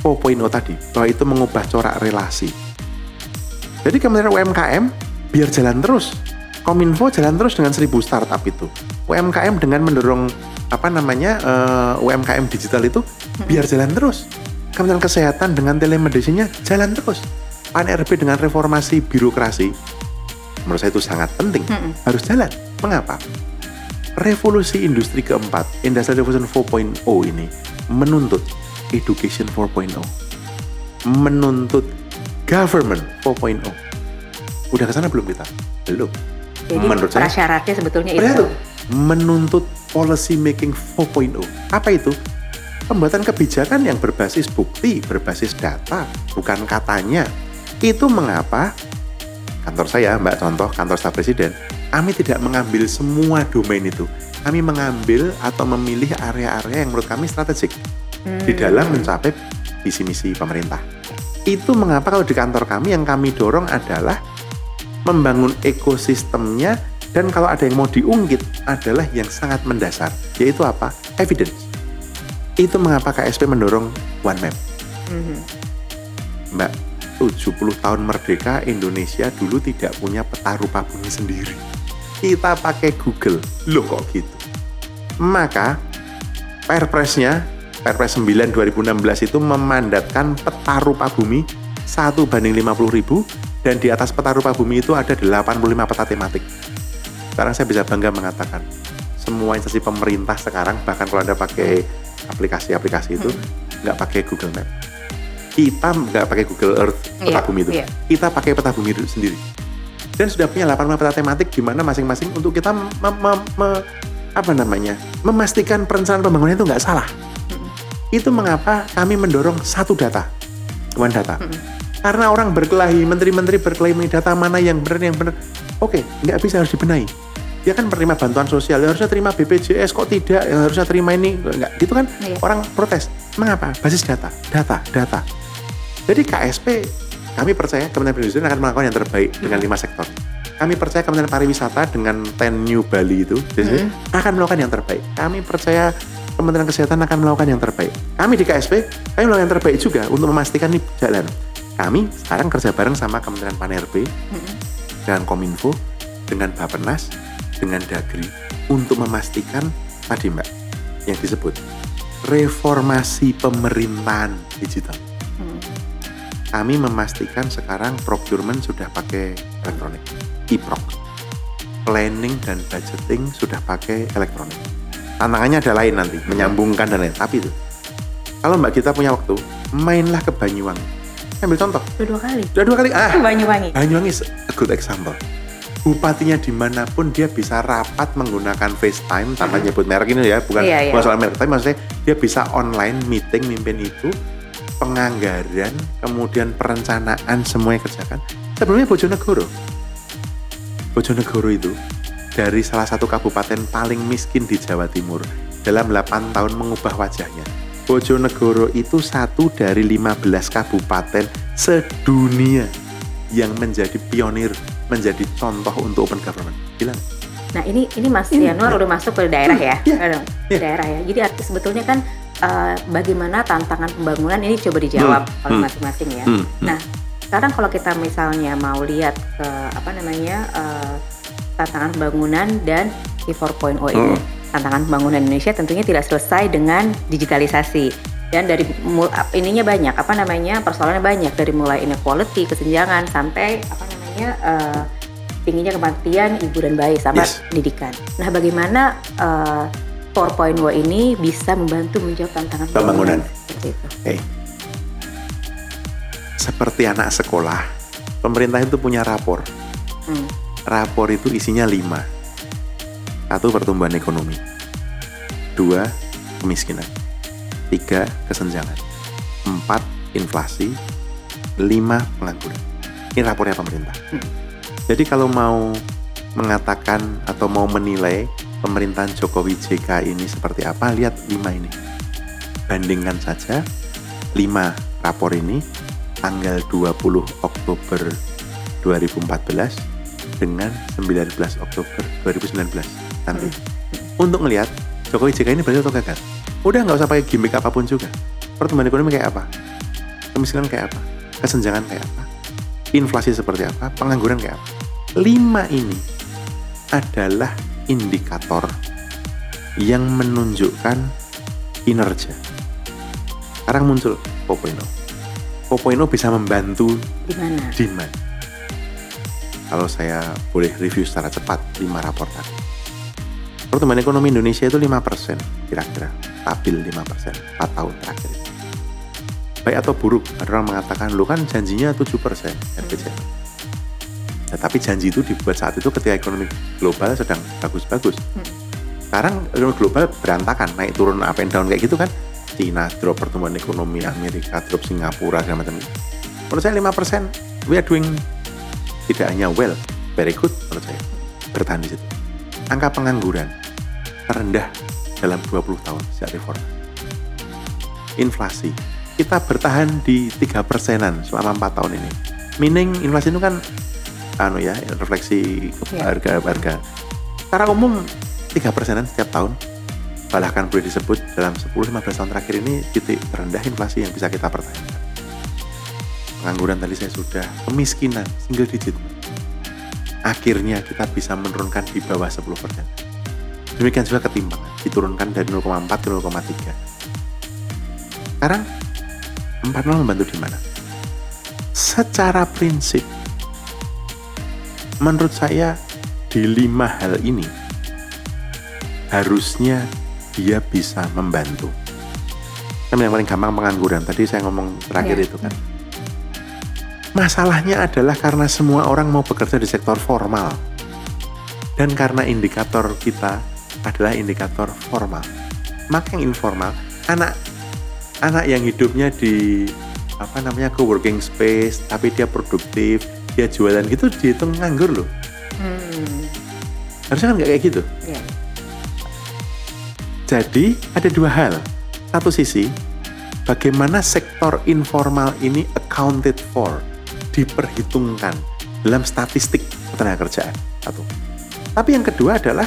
4.0 tadi, bahwa itu mengubah corak relasi. Jadi kementerian UMKM biar jalan terus. Kominfo jalan terus dengan 1000 startup itu. UMKM dengan mendorong apa namanya eh, UMKM digital itu biar jalan terus. Kementerian Kesehatan dengan telemedicine-nya jalan terus. Pan RB dengan reformasi birokrasi menurut saya itu sangat penting Mm-mm. harus jalan. Mengapa? Revolusi industri keempat, Industrial Revolution 4.0 ini menuntut education 4.0, menuntut government 4.0. Udah ke sana belum kita? Belum. Jadi Menurut saya- prasyaratnya sebetulnya itu. menuntut policy making 4.0. Apa itu? Pembuatan kebijakan yang berbasis bukti, berbasis data, bukan katanya. Itu mengapa kantor saya, Mbak Contoh, kantor staf presiden, kami tidak mengambil semua domain itu. Kami mengambil atau memilih area-area yang menurut kami strategik di Hmm. dalam mencapai visi misi pemerintah. Itu mengapa kalau di kantor kami yang kami dorong adalah membangun ekosistemnya dan kalau ada yang mau diungkit adalah yang sangat mendasar, yaitu apa? Evidence. Itu mengapa KSP mendorong One Map. Mhm. Mbak, 70 tahun merdeka Indonesia dulu tidak punya peta rupa bumi sendiri. Kita pakai Google. Loh kok gitu? Maka Perpresnya, Perpres 9 2016 itu memandatkan peta rupa bumi 1 banding 50 ribu dan di atas peta rupa bumi itu ada 85 peta tematik. Sekarang saya bisa bangga mengatakan semua instansi pemerintah sekarang bahkan kalau Anda pakai aplikasi-aplikasi itu nggak pakai Google Map. Kita nggak pakai Google Earth peta Iya, bumi itu. iya. Kita pakai peta bumi itu sendiri. Dan sudah punya 85 peta tematik di mana masing-masing untuk kita mem- mem- me- apa namanya memastikan perencanaan pembangunan itu nggak salah. Itu mengapa kami mendorong satu data, one data. Karena orang berkelahi, menteri-menteri berkelahi data mana yang benar yang benar. Oke, nggak bisa harus dibenahi. Dia kan menerima bantuan sosial, ya harusnya terima BPJS kok tidak, ya harusnya terima ini, nggak gitu kan? Iya. Orang protes. Mengapa? Basis data, data, data. Jadi KSP, kami percaya Kementerian Perindustrian akan melakukan yang terbaik dengan lima sektor. Kami percaya Kementerian Pariwisata dengan 10 New Bali itu jadi, akan melakukan yang terbaik. Kami percaya Kementerian Kesehatan akan melakukan yang terbaik. Kami di KSP, kami melakukan yang terbaik juga untuk memastikan ini jalan. Kami sekarang kerja bareng sama Kementerian Pan-RB, dengan Kominfo, dengan Bapenas, dengan Dagri untuk memastikan tadi Mbak yang disebut reformasi pemerintahan digital. Hmm. Kami memastikan sekarang procurement sudah pakai elektronik, e-proc. Planning dan budgeting sudah pakai elektronik. Tantangannya ada lain nanti, menyambungkan dan lain. Tapi itu, kalau Mbak kita punya waktu, mainlah ke Banyuwangi. Ambil contoh, Udah dua kali. udah dua kali, ah, Banyuwangi. Banyuwangi a good example. Bupatinya di mana pun dia bisa rapat menggunakan FaceTime tanpa nyebut merek ini ya, bukan Iya, iya. bukan soal merek, tapi maksudnya dia bisa online meeting mimpin itu, penganggaran, kemudian perencanaan semuanya kerjakan. Sebelumnya Bojonegoro, Bojonegoro itu dari salah satu kabupaten paling miskin di Jawa Timur dalam 8 tahun mengubah wajahnya. Bojonegoro itu satu dari 15 kabupaten sedunia yang menjadi pionir menjadi contoh untuk open government? Gila? Nah ini ini Mas Ini, Yanuar udah masuk ke daerah ya, Aduh, ke iya. daerah ya. Jadi arti sebetulnya kan eh, bagaimana tantangan pembangunan ini coba dijawab Hmm, oleh hmm. masing-masing ya. Hmm, hmm. Nah sekarang kalau kita misalnya mau lihat ke apa namanya eh, tantangan pembangunan dan di 4.0 ini, Hmm. Tantangan pembangunan Indonesia tentunya tidak selesai dengan digitalisasi dan dari ininya banyak apa namanya persoalannya banyak dari mulai inequality kesenjangan sampai apa namanya eh, tingginya kematian ibu dan bayi sampai Yes. pendidikan. Nah, bagaimana eh, 4.0 ini bisa membantu menjawab tantangan Pembangunan. seperti itu? Oke. Seperti anak sekolah, pemerintah itu punya rapor. Hmm. Rapor itu isinya lima. Satu pertumbuhan ekonomi. Dua kemiskinan. Tiga kesenjangan. Empat inflasi. Lima pengangguran. Ini rapornya pemerintah. Hmm. Jadi kalau mau mengatakan atau mau menilai pemerintahan Jokowi JK ini seperti apa, lihat lima ini. Bandingkan saja lima rapor ini tanggal 20 Oktober 2014 dengan 19 Oktober 2019 nanti. Untuk ngelihat Jokowi JK ini berhasil atau gagal. Udah nggak usah pakai gimmick apa pun juga. Pertumbuhan ekonomi kayak apa? Kemiskinan kayak apa? Kesenjangan kayak apa? Inflasi seperti apa? Pengangguran kayak apa? Lima ini adalah indikator yang menunjukkan kinerja. Sekarang muncul 4.0. 4.0 bisa membantu Di mana? Kalau saya boleh review secara cepat 5 rapor tadi. Pertumbuhan ekonomi Indonesia itu 5% kira-kira, stabil 5% 4 tahun terakhir. Baik atau buruk, ada orang mengatakan lu kan janjinya 7% RPJMD. Nah, tapi janji itu dibuat saat itu ketika ekonomi global sedang bagus-bagus. Hmm. Sekarang ekonomi global berantakan, naik turun up and down kayak gitu kan. Cina drop pertumbuhan ekonomi, Amerika drop, Singapura segala macam. Menurut saya 5% we are doing tidak hanya well, very good menurut saya. Bertahan di situ. Angka pengangguran terendah dalam 20 tahun sejak reform. Inflasi kita bertahan di tiga persenan selama empat tahun ini. Meaning inflasi itu kan anu ya refleksi harga-harga. Secara umum tiga persenan setiap tahun. Bahkan boleh disebut dalam 10-15 tahun terakhir ini titik terendah inflasi yang bisa kita pertahankan. Pengangguran tadi saya sudah, kemiskinan single digit. Akhirnya kita bisa menurunkan di bawah 10%. Demikian juga ketimpangan, diturunkan dari 0,4 ke 0,3. Sekarang 4.0 membantu di mana? Secara prinsip, menurut saya di lima hal ini harusnya dia bisa membantu. Kan yang paling gampang pengangguran. Tadi saya ngomong terakhir Iya. itu kan. Masalahnya adalah karena semua orang mau bekerja di sektor formal. Dan karena indikator kita adalah indikator formal. Maka yang informal, anak anak yang hidupnya di apa namanya co-working space, tapi dia produktif, dia jualan gitu dihitung nganggur loh. Hmm. Harusnya kan nggak kayak gitu. Ya. Jadi ada dua hal. Satu sisi, bagaimana sektor informal ini accounted for, diperhitungkan dalam statistik ketenaga kerjaan. Satu. Tapi yang kedua adalah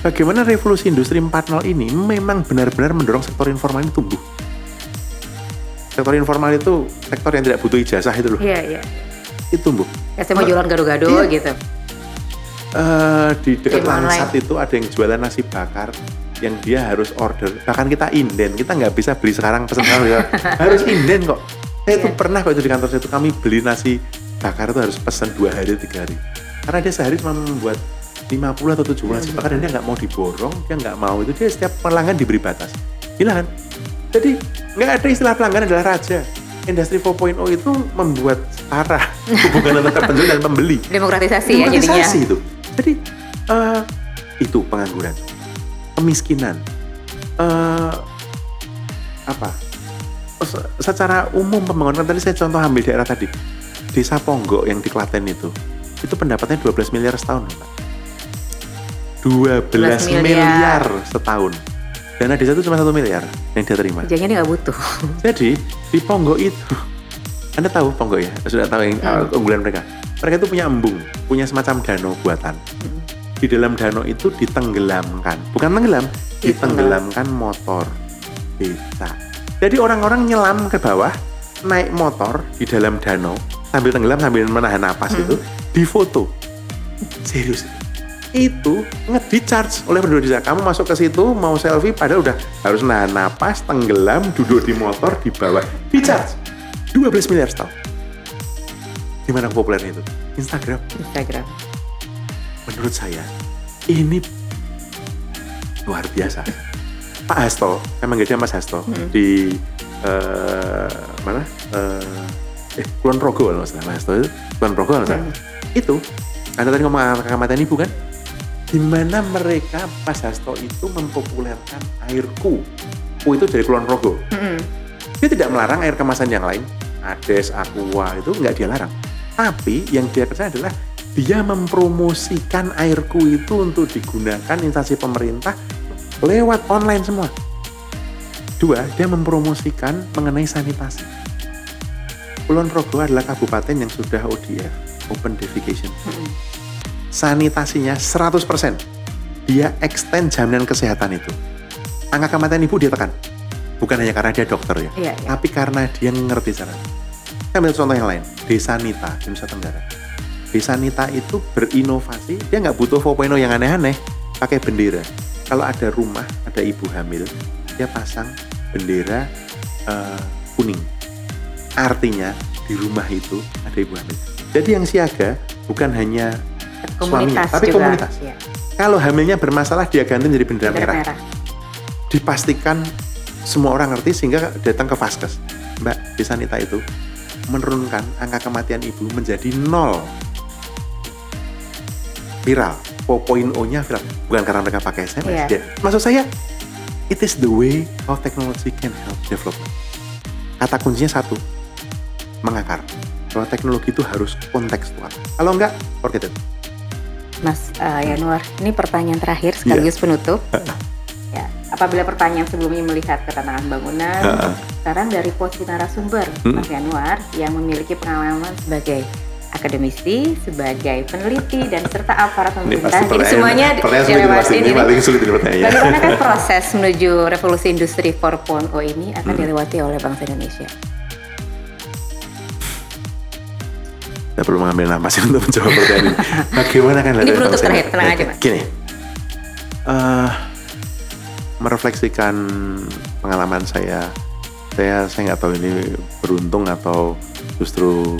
bagaimana revolusi industri 4.0 ini memang benar-benar mendorong sektor informal ini tumbuh. Sektor informal itu sektor yang tidak butuh ijazah itu loh, Iya, iya. itu tumbuh. Ya, saya mau jualan gado-gado Iya. gitu. Eh, di dekat. Langsat itu ada yang jualan nasi bakar yang dia harus order bahkan kita inden kita nggak bisa beli sekarang pesan sekarang ya. harus inden kok saya tuh Iya. pernah kok itu di kantor saya itu kami beli nasi bakar itu harus pesan dua hari tiga hari karena dia sehari cuma membuat 50 atau 70 nasi bakar dan dia nggak mau diborong dia nggak mau itu dia setiap pelanggan diberi batas gila kan jadi nggak ada istilah pelanggan adalah raja industri 4.0 itu membuat setara hubungan antara penjual dan pembeli Demokratisasi ya jadinya. Demokratisasi itu. Jadi eh, itu pengangguran, kemiskinan, eh, apa? Se- Secara umum pembangunan tadi saya contoh ambil daerah tadi, desa Ponggok yang di Klaten itu, itu pendapatnya 12 miliar setahun, Pak. 12 miliar. miliar setahun. Dana desa itu cuma satu miliar yang dia terima. Dia nggak butuh. Jadi di Ponggok itu, Anda tahu Ponggok ya? Sudah tahu yang Hmm. uh, unggulan mereka. Mereka itu punya embung, punya semacam danau buatan. Mm. Di dalam danau itu ditenggelamkan, bukan tenggelam, ditenggelamkan motor, beca. Jadi orang-orang nyelam ke bawah, naik motor di dalam danau, sambil tenggelam sambil menahan napas Hmm. itu, difoto. Serius. Itu nge-charge oleh penduduk desa. Kamu masuk ke situ mau selfie padahal udah harus nahan napas, tenggelam, duduk di motor di bawah, di-charge. 12 miliar setahun. Gimana populer itu? Instagram. Instagram. Menurut saya ini luar biasa. Pak Hasto, manggil dia Mas Hasto Hmm. di eh, mana? Eh, eh Kulon Progo kalau salah Mas Hasto itu Kulon Progo kalau salah. Hmm. Itu anda tadi ngomong kecamatan ibu kan? Gimana mereka Mas Hasto itu mempopulerkan air ku? Itu dari Kulon Progo. Mm-mm. Dia tidak melarang air kemasan yang lain, Ades, Aqua itu nggak dia larang. Tapi yang dia kerja adalah dia mempromosikan airku itu untuk digunakan instansi pemerintah lewat online semua. Dua, dia mempromosikan mengenai sanitasi. Kulon Progo adalah kabupaten yang sudah ODF, Open Defecation. Sanitasinya 100%. Dia extend jaminan kesehatan itu. Angka kematian ibu dia tekan. Bukan hanya karena dia dokter ya, Iya, iya. tapi karena dia ngerti cara. Saya ambil contoh yang lain, Desa Nita di Nusa Tenggara. Desa Nita itu berinovasi, dia nggak butuh 4.0 yang aneh-aneh, pakai bendera. Kalau ada rumah, ada ibu hamil, dia pasang bendera eh, kuning. Artinya di rumah itu ada ibu hamil. Jadi yang siaga bukan hanya suaminya, Komunitas tapi juga. komunitas. Iya. Kalau hamilnya bermasalah dia ganti jadi bendera Bendera merah merah. dipastikan semua orang ngerti sehingga datang ke vaskes. Mbak, di Sanita itu menurunkan angka kematian ibu menjadi nol. Viral. 4.0-nya viral. Bukan karena mereka pakai SMS. Iya. dia- Maksud saya, it is the way how technology can help development. Kata kuncinya satu, mengakar. Bahwa teknologi itu harus kontekstual. Kalau enggak, forget it. Mas uh, Yanuar, ini pertanyaan terakhir sekaligus penutup. ya, apabila pertanyaan sebelumnya melihat ketenangan bangunan, sekarang dari posisi narasumber Hmm. Mas Yanuar yang memiliki pengalaman sebagai akademisi, sebagai peneliti dan serta aparat pemerintah. Jadi semuanya dilewati. Ini paling sulit. Bagaimana kan proses menuju revolusi industri 4.0 ini akan Hmm. dilewati oleh bangsa Indonesia? Saya perlu mengambil napas untuk menjawab pertanyaan ini. Bagaimana kan Ini penutup terakhir, tenang aja, Mas. Gini, eh, merefleksikan pengalaman saya, saya saya nggak tahu ini beruntung atau justru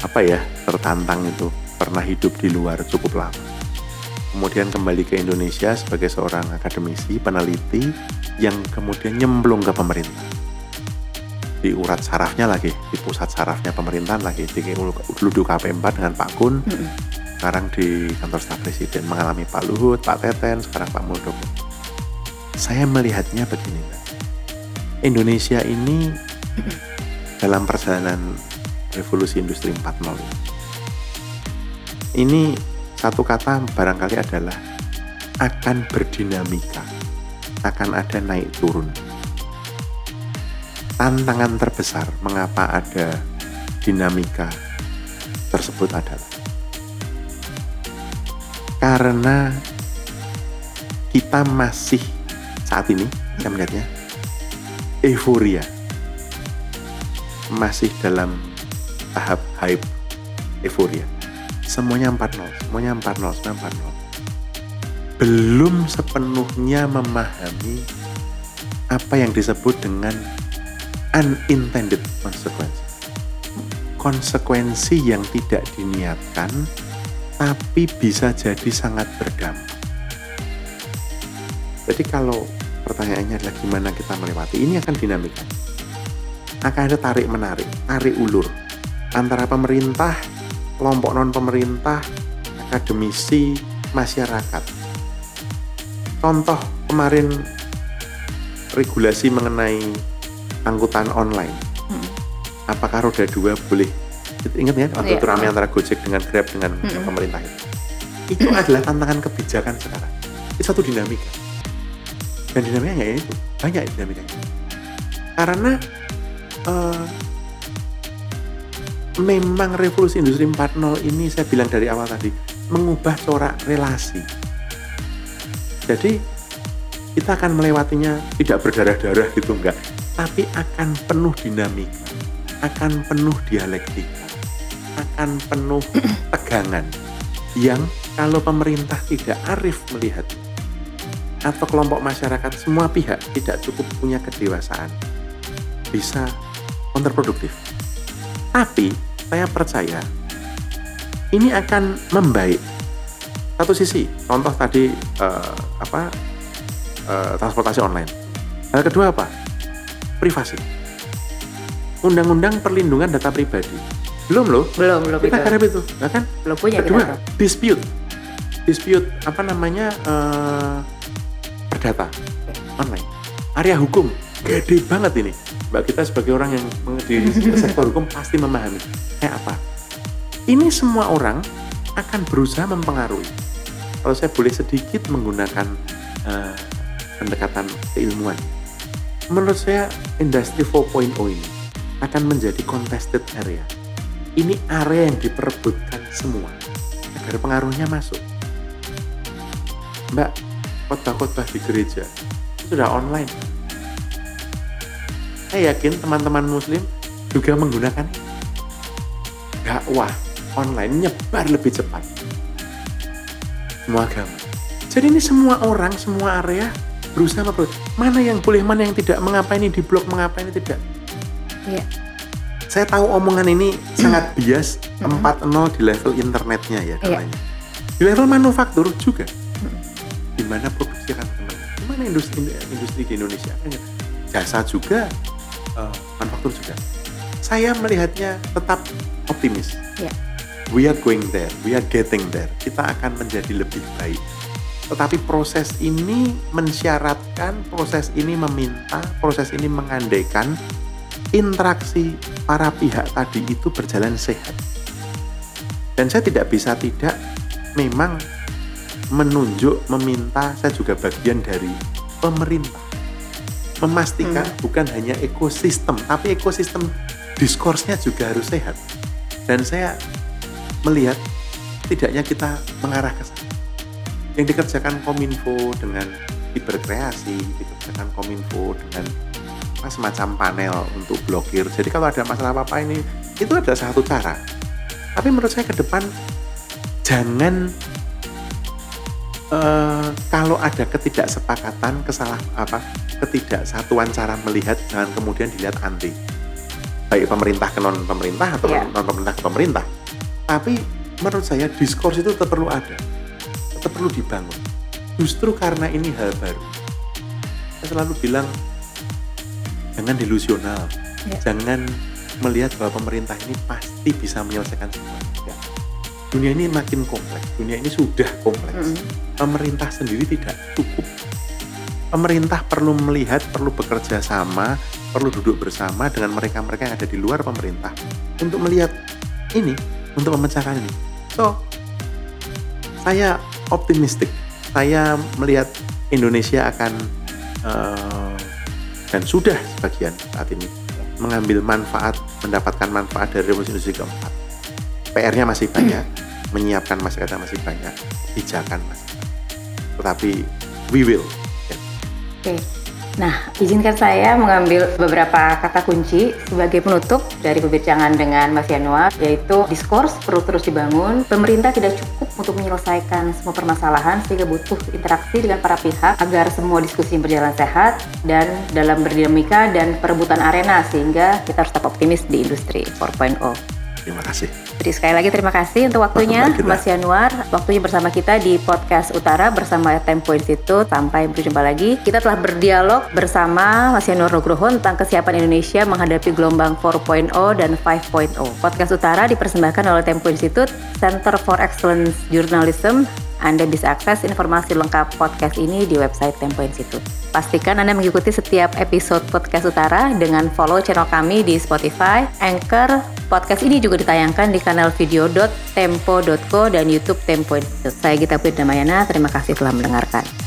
apa ya tertantang itu pernah hidup di luar cukup lama. Kemudian kembali ke Indonesia sebagai seorang akademisi, peneliti yang kemudian nyemplung ke pemerintah di urat sarafnya lagi, di pusat sarafnya pemerintahan lagi, di dulu di KP4 dengan Pak Kun, Mm-mm. sekarang di kantor staf presiden mengalami Pak Luhut, Pak Teten, sekarang Pak Muldoko. Saya melihatnya begini, Mbak. Indonesia ini dalam perjalanan revolusi industri 4.0 ini. Satu kata barangkali adalah akan berdinamika, akan ada naik turun tantangan terbesar mengapa ada dinamika tersebut adalah karena kita masih saat ini saya melihatnya euforia masih dalam tahap hype euforia semuanya 4-0 semuanya 4-0 semuanya 4-0 belum sepenuhnya memahami apa yang disebut dengan unintended consequence. Konsekuensi yang tidak diniatkan, tapi bisa jadi sangat berdampak. Jadi kalau pertanyaannya adalah gimana kita melewati, ini akan dinamika. Akan ada tarik menarik, tarik ulur antara pemerintah, kelompok non pemerintah, akademisi, masyarakat. Contoh kemarin regulasi mengenai angkutan online. Hmm. Apakah roda dua boleh? Ingat ya waktu itu ramai antara Gojek dengan Grab dengan Mm-mm. pemerintah itu. Itu adalah tantangan kebijakan sekarang. Itu satu dinamika. Dan dinamikanya ya itu banyak dinamikanya. Karena eh, memang revolusi industri 4.0 ini saya bilang dari awal tadi mengubah corak relasi. Jadi kita akan melewatinya tidak berdarah-darah gitu enggak, tapi akan penuh dinamika, akan penuh dialektika, akan penuh tegangan yang kalau pemerintah tidak arif melihat atau kelompok masyarakat semua pihak tidak cukup punya kedewasaan bisa kontraproduktif. Tapi saya percaya ini akan membaik. Satu sisi, contoh tadi uh, apa uh, transportasi online. Hal kedua apa? Privasi. Undang-undang perlindungan data pribadi. Belum loh. Belum, belum Kita itu. garap itu, ya kan? Belum punya Kedua, kita. dispute. Dispute apa namanya? uh, perdata online. Area hukum gede banget ini. Kita sebagai orang yang di sektor hukum pasti memahami. Kayak apa? Ini semua orang akan berusaha mempengaruhi. Kalau saya boleh sedikit menggunakan uh, pendekatan keilmuan. Menurut saya industri 4.0 ini akan menjadi contested area. Ini area yang diperebutkan semua agar pengaruhnya masuk. Mbak, khotbah-khotbah di gereja sudah online. Saya yakin teman-teman muslim juga menggunakan dakwah online nyebar lebih cepat. Semua agama. Jadi ini semua orang, semua area berusaha memperoleh mana yang boleh, mana yang tidak, mengapa ini di blok, mengapa ini tidak. Iya. Saya tahu omongan ini sangat bias 4.0 di level internetnya ya Iya. namanya. Di level manufaktur juga. Di mana produksi akan kembali. Di mana industri industri di Indonesia kan ya. jasa juga, eh, manufaktur juga. Saya melihatnya tetap optimis. Iya. We are going there, we are getting there. Kita akan menjadi lebih baik. Tetapi proses ini mensyaratkan, proses ini meminta, proses ini mengandaikan interaksi para pihak tadi itu berjalan sehat. Dan saya tidak bisa tidak memang menunjuk, meminta, saya juga bagian dari pemerintah. Memastikan bukan hanya ekosistem, tapi ekosistem diskursnya juga harus sehat. Dan saya melihat tidaknya kita mengarah ke sana. Yang dikerjakan Kominfo dengan hiperkreasi, dikerjakan Kominfo dengan semacam panel untuk blokir. Jadi kalau ada masalah apa-apa ini, itu ada satu cara. Tapi menurut saya ke depan jangan eh, kalau ada ketidaksepakatan, kesalah apa, ketidaksatuan cara melihat, jangan kemudian dilihat anti. Baik pemerintah ke non pemerintah atau Iya. non pemerintah ke pemerintah. Tapi menurut saya diskurs itu tetap perlu ada, tetap perlu dibangun. Justru karena ini hal baru. Saya selalu bilang jangan delusional, Iya. jangan melihat bahwa pemerintah ini pasti bisa menyelesaikan semua. Dunia ini makin kompleks, dunia ini sudah kompleks. Mm-mm. Pemerintah sendiri tidak cukup. Pemerintah perlu melihat, perlu bekerja sama, perlu duduk bersama dengan mereka-mereka yang ada di luar pemerintah untuk melihat ini, untuk memecahkan ini. So, saya optimistik. Saya melihat Indonesia akan eh, dan sudah sebagian saat ini mengambil manfaat, mendapatkan manfaat dari revolusi industri keempat. PR-nya masih banyak, menyiapkan masyarakat masih banyak, pijakan masih banyak. Tetapi we will. Ya. Oke. Nah, izinkan saya mengambil beberapa kata kunci sebagai penutup dari perbincangan dengan Mas Yanuar, yaitu diskurs perlu terus dibangun. Pemerintah tidak cukup untuk menyelesaikan semua permasalahan, sehingga butuh interaksi dengan para pihak agar semua diskusi berjalan sehat dan dalam berdinamika dan perebutan arena, sehingga kita harus tetap optimis di industri 4.0. Terima kasih. Jadi sekali lagi terima kasih untuk waktunya. Mas Yanuar, waktunya bersama kita di podcast Utara bersama Tempo Institute. Sampai berjumpa lagi. Kita telah berdialog bersama Mas Yanuar Nugroho tentang kesiapan Indonesia menghadapi gelombang 4.0 dan 5.0. Podcast Utara dipersembahkan oleh Tempo Institute, Center for Excellence Journalism. Anda bisa akses informasi lengkap podcast ini di website Tempo Institute. Pastikan Anda mengikuti setiap episode Podcast Utara dengan follow channel kami di Spotify, Anchor. Podcast ini juga ditayangkan di kanal video.tempo.co dan YouTube Tempo. Saya Gita Putri Damayana, terima kasih telah mendengarkan.